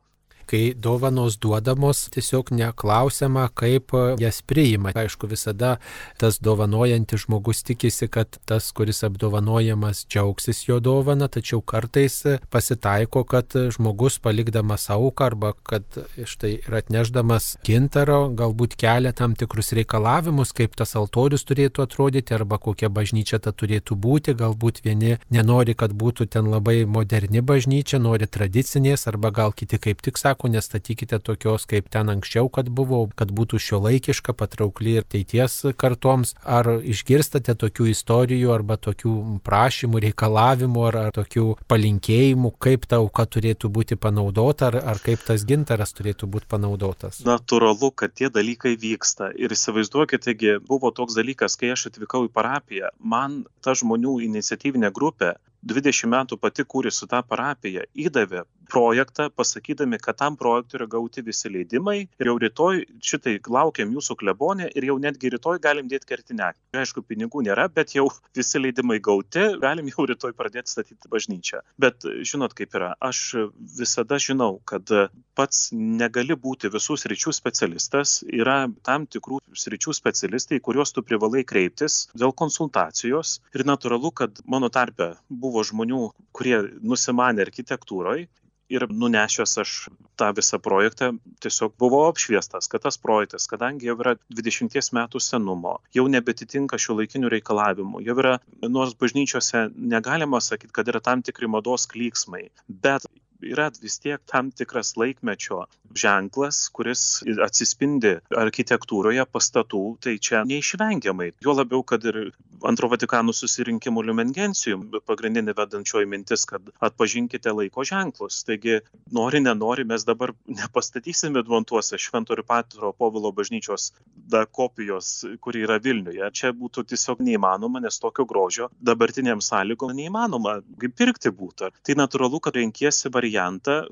kai dovanos duodamos, tiesiog neklausiama, kaip jas priima. Aišku, visada tas dovanojantis žmogus tikisi, kad tas, kuris apdovanojamas, džiaugsis jo dovana, tačiau kartais pasitaiko, kad žmogus palikdamas auką arba kad štai ir atneždamas gintaro galbūt kelia tam tikrus reikalavimus, kaip tas altorius turėtų atrodyti arba kokia bažnyčia ta turėtų būti. Galbūt vieni nenori, kad būtų ten labai moderni bažnyčia, nori tradicinės arba gal kiti kaip tik sako, sako, nestatykite tokios kaip ten anksčiau, kad buvo, kad būtų šio laikiška, patraukli ir teities kartoms. Ar išgirstate tokių istorijų arba tokių prašymų, reikalavimų ar, ar tokių palinkėjimų, kaip ta auka turėtų būti panaudota ar, ar kaip tas gintaras turėtų būti panaudotas? Natūralu, kad tie dalykai vyksta. Ir įsivaizduokite, buvo toks dalykas, kai aš atvykau į parapiją, man ta žmonių iniciatyvinė grupė 20 metų pati kūrė su tą parapiją, įdavė projektą, pasakydami, kad tam projektui yra gauti visi leidimai ir jau rytoj šitai laukiam jūsų klebonė ir jau netgi rytoj galim dėti kertinę. Aišku, pinigų nėra, bet jau visi leidimai gauti, galim jau rytoj pradėti statyti bažnyčią. Bet žinot, kaip yra, aš visada žinau, kad pats negali būti visų sričių specialistas, yra tam tikrų sričių specialistai, kuriuos tu privalai kreiptis dėl konsultacijos ir natūralu, kad mano tarpe buvo žmonių, kurie nusimanė architektūroje ir nunešęs aš tą visą projektą tiesiog buvau apšviestas, kad tas projektas, kadangi jau yra 20 metų senumo, jau nebetitinka šių laikinių reikalavimų, jau yra, nors bažnyčiose negalima sakyti, kad yra tam tikri mados klyksmai, bet yra vis tiek tam tikras laikmečio ženklas, kuris atsispindi architektūroje pastatų, tai čia neišvengiamai. Jo labiau, kad ir antro Vatikanų susirinkimų liumengencijum pagrindinė vedančioji mintis, kad atpažinkite laiko ženklus. Taigi, nori, nenori, mes dabar nepastatysime Dvantuose Šventorių Patro Povilo bažnyčios da kopijos, kuri yra Vilniuje. Čia būtų tiesiog neįmanoma, nes tokio grožio dabartiniam sąlygom neįmanoma kaip pirkti būtų. Tai natūralu, kad renkiesi variantą,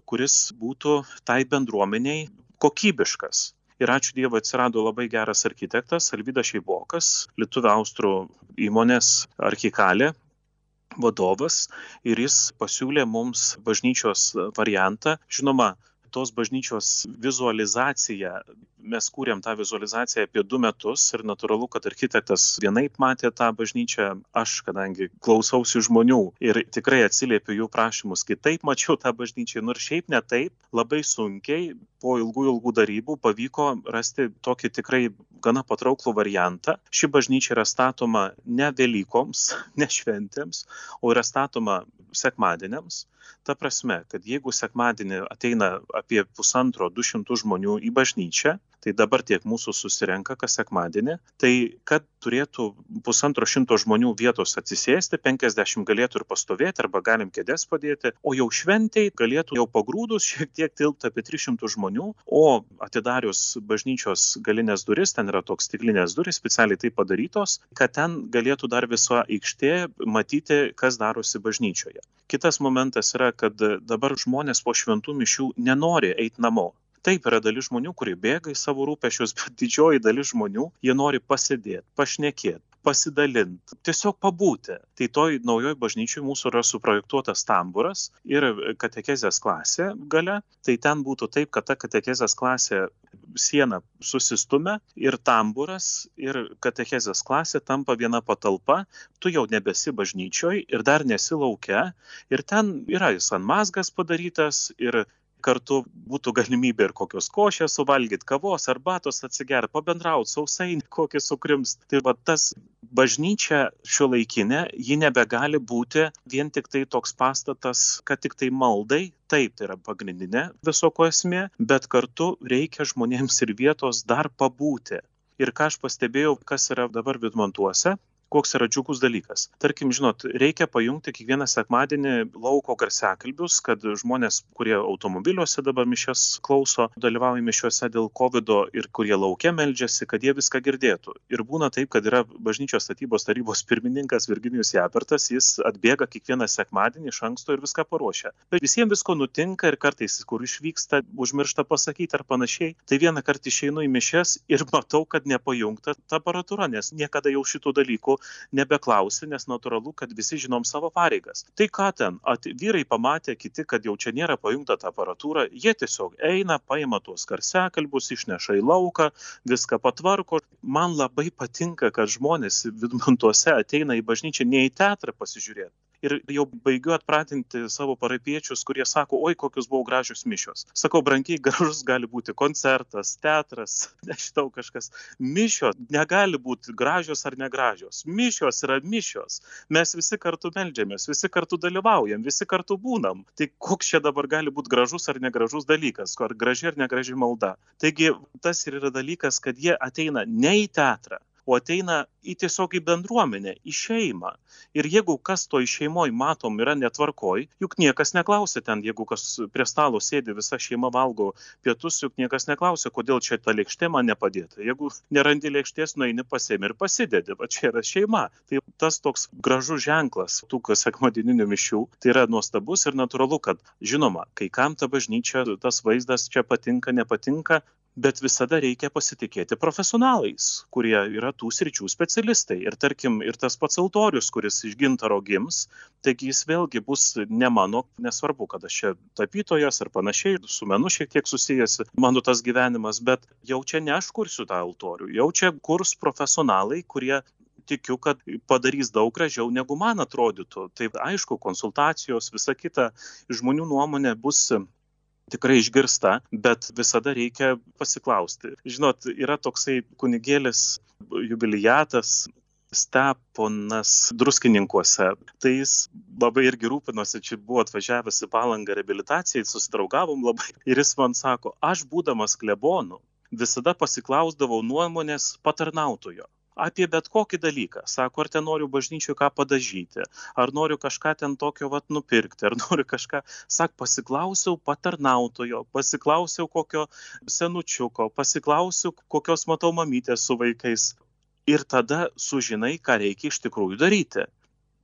kuris būtų tai bendruomeniai kokybiškas. Ir ačiū Dievui atsirado labai geras architektas Alvydas Šeibokas, Lietuvų Austrų įmonės archikalė, vadovas ir jis pasiūlė mums bažnyčios variantą. Žinoma, tos bažnyčios vizualizacija mes kūrėm tą vizualizaciją apie du metus ir natūralu kad architektas vienaip matė tą bažnyčią aš kadangi klausausi žmonių ir tikrai atsiliepiu jų prašymus kitaip mačiau tą bažnyčią nors šiaip ne taip labai sunkiai po ilgų ilgų darybų pavyko rasti tokį tikrai gana patrauklų variantą. Ši bažnyčia yra statoma ne velykoms ne šventėms o yra statoma sekmadieniams. Ta prasme kad jeigu sekmadienį ateina apie pusantro du šimtus žmonių į bažnyčią tai dabar tiek mūsų susirenka kas sekmadienį. Tai kad turėtų pusantro šimto žmonių vietos atsisėsti penkiasdešimt galėtų ir pastovėti arba galim kėdes padėti o jau šventei galėtų jau pagrūdus šiek tiek tilpt apie tris šimtus žmonių o atidarius bažnyčios galines duris ten yra toks stiklinės durys specialiai taip padarytos kad ten galėtų dar visa aikštė matyti kas darosi bažnyčioje. Kitas momentas yra kad dabar žmonės po šventų mišių nenori eit namo taip yra dalis žmonių kurie bėga į savo rūpesčius bet didžioji dalis žmonių jie nori pasėdėt pašnekėt pasidalinti, tiesiog pabūti. Tai toj naujoj bažnyčiai mūsų yra suprojektuotas tamburas ir katekezės klasė gale. Tai ten būtų taip, kad ta katekezės klasė siena susistumia ir tamburas ir katechezės klasė tampa viena patalpa, tu jau nebesi bažnyčioj ir dar nesi laukia ir ten yra jis ant mazgas padarytas ir kartu būtų galimybė ir kokios košės suvalgyti, kavos, arbatos atsigerti, pabendrauti, sausainį kokį sukrimst. Tai va tas bažnyčia šio laikinė, ji nebegali būti vien tik tai toks pastatas, kad tik tai maldai, taip tai yra pagrindinė visoko esmė, bet kartu reikia žmonėms ir vietos dar pabūti. Ir ką aš pastebėjau, kas yra dabar Vidmantuose, koks yra džiugus dalykas. Tarkim, žinot, reikia pajungti kiekvieną sekmadienį lauko garsekalbius, kad žmonės, kurie automobiliuose dabar mišės klauso, dalyvauja mišiuose dėl COVID ir kurie laukia meldžiasi, kad jie viską girdėtų. Ir būna taip, kad yra bažnyčios statybos tarybos pirmininkas Virginijus Japertas, jis atbėga kiekvieną sekmadienį iš anksto ir viską paruošia. Bet visiems visko nutinka ir kartais, kur išvyksta, užmiršta pasakyti ar panašiai. Tai vieną kartą išeinu į mišes ir matau, kad nepajungta ta aparatūra, nes niekada jau šitų dalykų nebeklausi, nes natūralu, kad visi žinom savo pareigas. Tai ką ten, at, vyrai pamatė kiti, kad jau čia nėra pajungta ta aparatūra, jie tiesiog eina, paima tuos karsekalbus, išneša į lauką, viską patvarko. Man labai patinka, kad žmonės vidmantuose ateina į bažnyčią ne į teatrą pasižiūrėti, ir jau baigiu atpratinti savo parapiečius, kurie sako, oi, kokios buvo gražios mišios. Sakau, brangiai, gražus gali būti koncertas, teatras, nežinau kažkas. Mišios negali būti gražios ar negražios. Mišios yra mišios. Mes visi kartu melžiamės, visi kartu dalyvaujam, visi kartu būnam. Tai koks čia dabar gali būti gražus ar negražus dalykas, ar graži ar negraži malda. Taigi tas ir yra dalykas, kad jie ateina ne į teatrą, o ateina į tiesiog į bendruomenę, į šeimą. Ir jeigu kas to šeimoje matom yra netvarkoj, juk niekas neklausia ten, jeigu kas prie stalo sėdi, visa šeima valgo pietus, juk niekas neklausia, kodėl čia ta lėkštė man nepadėta. Jeigu nerandi lėkštės, nueini pasiemi ir pasidedi, va čia yra šeima. Tai tas toks gražus ženklas tų sekmadieninių mišių, tai yra nuostabus ir natūralu, kad žinoma, kai kam ta bažnyčia, tas vaizdas čia patinka, nepatinka, bet visada reikia pasitikėti profesionalais, kurie yra tų sričių specialistai. Ir tarkim, ir tas pats altorius, kuris iš gintaro gims, taigi jis vėlgi bus ne mano, nesvarbu, kad aš čia tapytojas ar panašiai, su menu šiek tiek susijęs mano tas gyvenimas, bet jau čia ne aš kursiu tą altorių, jau čia kurs profesionalai, kurie tikiu, kad padarys daug gražiau, negu man atrodytų. Tai aišku, konsultacijos, visa kita, žmonių nuomonė bus tikrai išgirsta, bet visada reikia pasiklausti. Žinot, yra toksai kunigėlis jubilijatas, Steponas druskininkuose. Tai jis labai irgi rūpinosi, čia buvo atvažiavęs į palangą reabilitacijai, susidraugavom labai. Ir jis man sako, aš būdamas klebonu visada pasiklausdavau nuomonės patarnautojo apie bet kokį dalyką. Sako, ar ten noriu bažnyčiui ką padažyti, ar noriu kažką ten tokio vat nupirkti, ar noriu kažką. Sak, pasiklausiau patarnautojo, pasiklausiau kokio senučiuko, pasiklausiau kokios matau mamytės su vaikais. Ir tada sužinai, ką reikia iš tikrųjų daryti.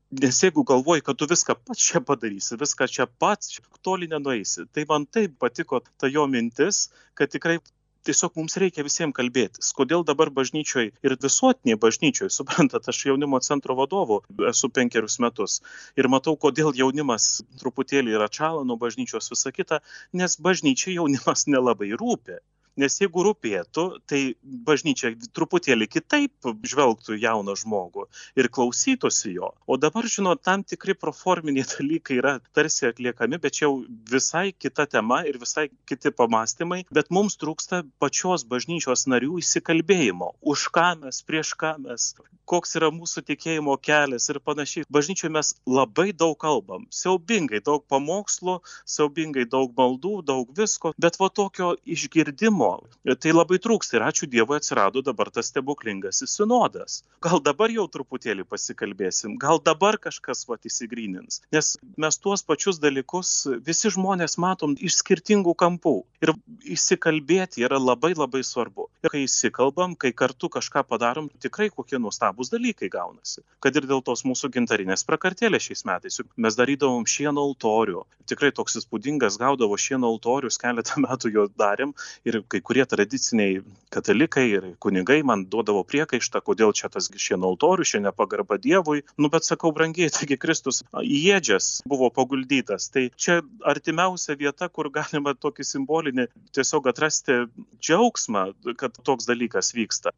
Nes jeigu galvoji, kad tu viską pats čia padarysi, viską čia pats, toli nenueisi. Tai man taip patiko ta jo mintis, kad tikrai tiesiog mums reikia visiems kalbėtis. Kodėl dabar bažnyčioje ir visuotiniai bažnyčioje, suprantat, aš jaunimo centro vadovu esu penkerius metus ir matau, kodėl jaunimas truputėlį yra čala nuo bažnyčios visą kitą, nes bažnyčiai jaunimas nelabai rūpi. Nes jeigu rūpėtų, tai bažnyčia truputėlį kitaip žvelgtų jauną žmogų ir klausytųsi jo. O dabar, žinot, tam tikri proforminiai dalykai yra tarsi atliekami, bet jau visai kita tema ir visai kiti pamastymai. Bet mums trūksta pačios bažnyčios narių įsikalbėjimo. Už ką mes, prieš ką mes, koks yra mūsų tikėjimo kelias ir panašiai. Bažnyčioje mes labai daug kalbam, siaubingai daug pamokslų, siaubingai daug maldų, daug visko, bet va tokio išgirdimo sinodo. Tai labai trūksta ir ačiū Dievui atsirado dabar tas stebuklingasis sinodas. Gal dabar jau truputėlį pasikalbėsim, gal dabar kažkas vat įsigrynins. Nes mes tuos pačius dalykus visi žmonės matom iš skirtingų kampų. Ir įsikalbėti yra labai labai svarbu. Ir kai įsikalbam, kai kartu kažką padarom, tikrai kokie nuostabus dalykai gaunasi. Kad ir dėl tos mūsų gintarinės prakartėlės šiais metais. Juk mes darydavom šieno altorių. Tikrai toks įspūdingas gaudavo šieno altorius, keletą metų jo darėm. Ir kai kurie tradiciniai katalikai ir kunigai man duodavo priekaištą, kodėl čia tas šieno altorius, šiandien pagarba Dievui. Nu, bet sakau, brangiai, taigi Kristus į ėdžias buvo paguldytas. Tai čia artimiausia vieta, kur galima tokį simbolinį tiesiog atrasti džiaugsmą, kad toks dalykas vyksta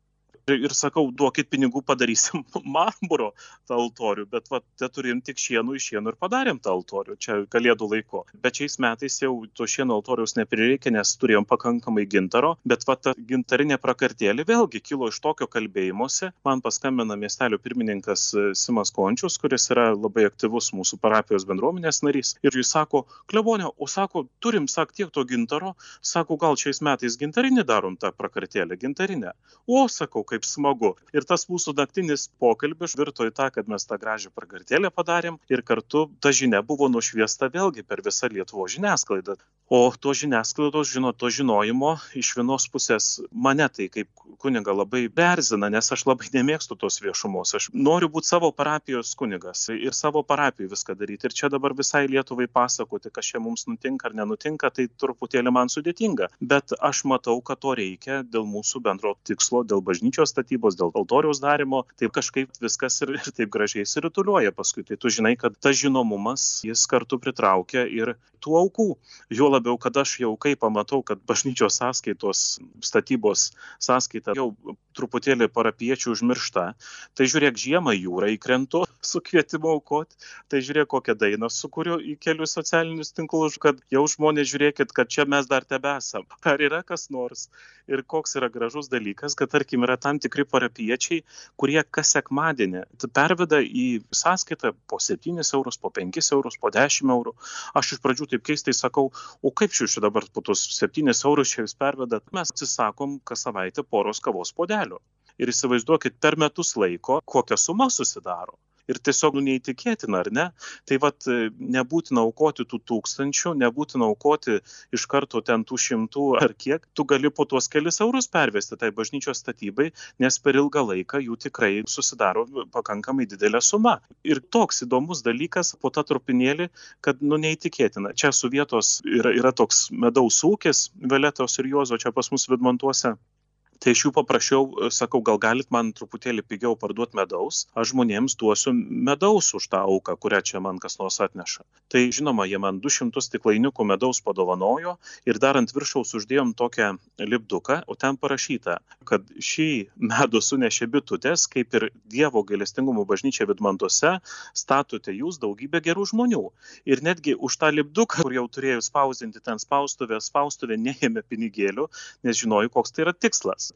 ir sakau, duokit pinigų, padarysim marmuro tą altorių, bet va, te turim tik šienų iš šienų ir padarėm tą altorių, čia kalėdų laiko. Bet šiais metais jau to šieno altoriaus neprireikė, nes turėjom pakankamai gintaro, bet va ta gintarinė prakartėlė vėlgi kilo iš tokio kalbėjimuose. Man paskambina miestelio pirmininkas e, Simas Končius, kuris yra labai aktyvus mūsų parapijos bendruomenės narys. Ir jis sako, klebonė, o sako, turim, sak, tiek to gintaro, sako, gal šiais metais gintarinį darom tą prakartėlę, gintarinę. O, sakau, kaip smagu. Ir tas mūsų naktinis pokalbis virto į tą, kad mes tą gražią prakartėlę padarėm ir kartu ta žinia buvo nušviesta vėlgi per visą Lietuvo žiniasklaidą. O to žiniasklaidos, žinot, to žinojimo iš vienos pusės mane tai kaip kuniga labai berzina, nes aš labai nemėgstu tos viešumos. Aš noriu būti savo parapijos kunigas ir savo parapijai viską daryti. Ir čia dabar visai Lietuvai pasakoti, kas čia mums nutinka ar nenutinka, tai truputėlį man sudėtinga. Bet aš matau, kad to reikia dėl mūsų bendro tikslo, dėl bažnyčios bažnyčios statybos, dėl altoriaus darimo, taip kažkaip viskas ir, ir taip gražiai įsirituliuoja paskui. Tai tu žinai, kad tas žinomumas jis kartu pritraukia ir tų aukų. Jo labiau, kad aš jau kai pamatau, kad bažnyčios sąskaitos, statybos sąskaita jau truputėlį parapiečių užmiršta, tai žiūrėk, žiemą jūrą įkrentu su kvietimu aukoti, tai žiūrėk, kokią dainą sukūriu į kelius socialinius tinklus, kad jau žmonės žiūrėkit, kad čia mes dar tebesam. Ar yra kas nors? Ir koks yra gražus dalykas, kad tarkim yra tam tikri parapiečiai, kurie kas sekmadienį perveda į sąskaitą po 7 eurus, po 5 eurus, po 10 eurų. Aš iš pradžių taip keistai sakau, o kaip šių dabar po tos 7 eurus čia jūs pervedat? Mes atsisakom kas savaitę poros kavos podelių. Ir įsivaizduokit per metus laiko, kokia suma susidaro ir tiesiog nu, neįtikėtina, ar ne? Tai vad nebūtina aukoti tų tūkstančių, nebūtina aukoti iš karto ten tų šimtų ar kiek, tu gali po tuos kelis eurus pervesti tai bažnyčios statybai, nes per ilgą laiką jų tikrai susidaro pakankamai didelė suma. Ir toks įdomus dalykas po tą trupinėlį, kad nu neįtikėtina. Čia su vietos yra, yra toks medaus ūkis, Veletos ir Juozo čia pas mus Vidmantuose tai aš jų paprašiau, sakau, gal galit man truputėlį pigiau parduoti medaus, aš žmonėms duosiu medaus už tą auką, kurią čia man kas nors atneša. Tai žinoma, jie man 200 stiklainiukų medaus padovanojo ir dar ant viršaus uždėjom tokią lipduką, o ten parašyta, kad šį medų sunešė bitutės, kaip ir Dievo gailestingumo bažnyčia Vidmantuose, statote jūs daugybę gerų žmonių. Ir netgi už tą lipduką, kur jau turėjau spausinti ten spaustuvę, spaustuvė neėmė pinigėlių, nes žinojau, koks tai yra tikslas.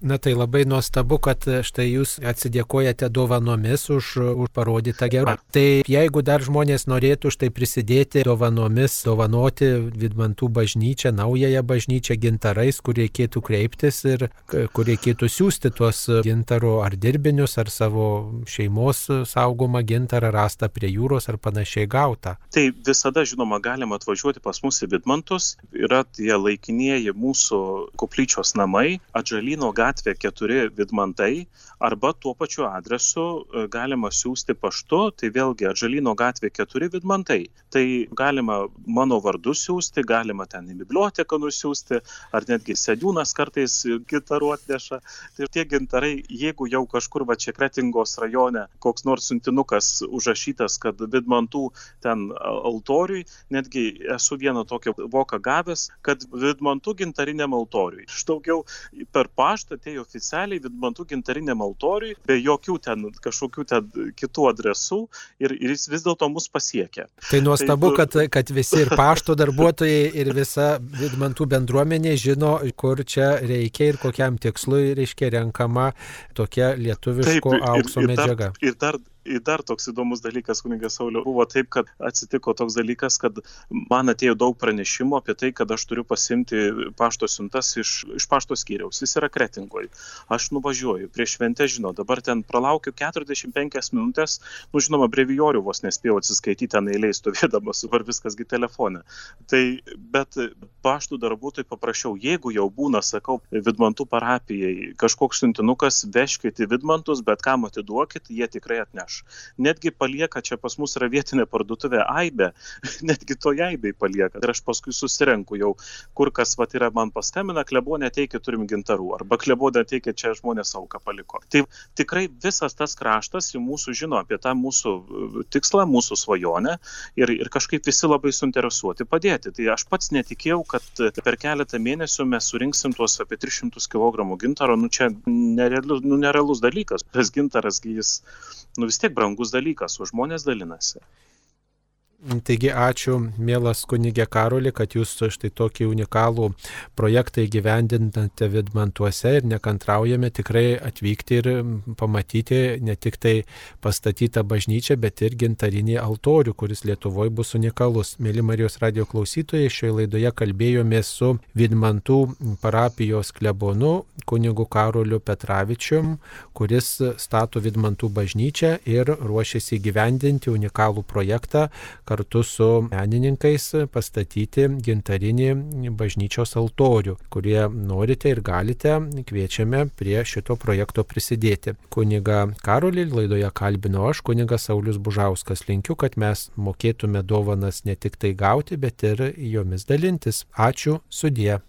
Na tai labai nuostabu, kad štai jūs atsidėkojate dovanomis už, už parodytą gerą. Tai jeigu dar žmonės norėtų štai prisidėti dovanomis, dovanoti Vidmantų bažnyčią, naująją bažnyčią gintarais, kur reikėtų kreiptis ir kur reikėtų siūsti tuos gintaro ar dirbinius, ar savo šeimos saugomą gintarą rastą prie jūros ar panašiai gautą. Tai visada, žinoma, galima atvažiuoti pas mus į Vidmantus. Yra tie laikinieji mūsų koplyčios namai, atžalino gatvė gatvė 4 Vidmantai arba tuo pačiu adresu e, galima siūsti paštu, tai vėlgi Atžalino gatvė 4 Vidmantai. Tai galima mano vardu siūsti, galima ten į biblioteką nusiųsti, ar netgi sėdūnas kartais gintarų atneša. Tai tie gintarai, jeigu jau kažkur va čia Kretingos rajone koks nors siuntinukas užrašytas, kad Vidmantų ten altoriui, netgi esu vieną tokią voką gavęs, kad Vidmantų gintariniam altoriui. Iš daugiau per paštą atėjo oficialiai Vidmantų gintariniam altoriui, be jokių ten kažkokių ten kitų adresų ir, ir jis vis dėlto mus pasiekė. Tai nuostabu, tai, kad, kad visi ir pašto darbuotojai ir visa Vidmantų bendruomenė žino, kur čia reikia ir kokiam tikslui reiškia renkama tokia lietuviško taip, aukso ir, ir medžiaga. Dar, ir dar Ir dar toks įdomus dalykas, kunigas Sauliu, buvo taip, kad atsitiko toks dalykas, kad man atėjo daug pranešimų apie tai, kad aš turiu pasimti pašto siuntas iš, iš pašto skyriaus. Jis yra kretingoje. Aš nuvažiuoju prieš šventę, žinau, dabar ten pralaukiu 45 minutės, nu žinoma, brevijorių vos nespėjau atsiskaityti ten eiliai stovėdamas, dabar viskasgi telefone. Tai, bet paštų darbuotojai paprašiau, jeigu jau būna, sakau, Vidmantų parapijai kažkoks siuntinukas, veškite Vidmantus, bet kam atiduokit, jie tikrai atneš aš. Netgi palieka, čia pas mus yra vietinė parduotuvė Aibė, netgi to Aibei palieka. Ir aš paskui susirenku jau, kur kas vat, yra man paskambina, klebonė teikia, turim gintarų, arba klebonė teikia, čia žmonės auką paliko. Tai tikrai visas tas kraštas jau mūsų žino apie tą mūsų uh, tikslą, mūsų svajonę ir, ir kažkaip visi labai suinteresuoti padėti. Tai aš pats netikėjau, kad per keletą mėnesių mes surinksim tuos apie 300 kg gintaro, nu čia nerealus, nu, nerealus dalykas. Tas gintaras, jis nu vis tiek brangus dalykas, o žmonės dalinasi. Taigi ačiū, mielas kunigė Karoli, kad jūs štai tokį unikalų projektą įgyvendinate Vidmantuose ir nekantraujame tikrai atvykti ir pamatyti ne tik tai pastatytą bažnyčią, bet ir gintarinį altorių, kuris Lietuvoje bus unikalus. Mėly Marijos radio klausytojai, šioje laidoje kalbėjome su Vidmantų parapijos klebonu kunigu Karoliu Petravičium, kuris stato Vidmantų bažnyčią ir ruošiasi įgyvendinti unikalų projektą kartu su menininkais pastatyti gintarinį bažnyčios altorių, kurie norite ir galite, kviečiame prie šito projekto prisidėti. Kuniga Karolį laidoje kalbino aš, kunigas Saulis Bužauskas. Linkiu, kad mes mokėtume dovanas ne tik tai gauti, bet ir jomis dalintis. Ačiū, sudie.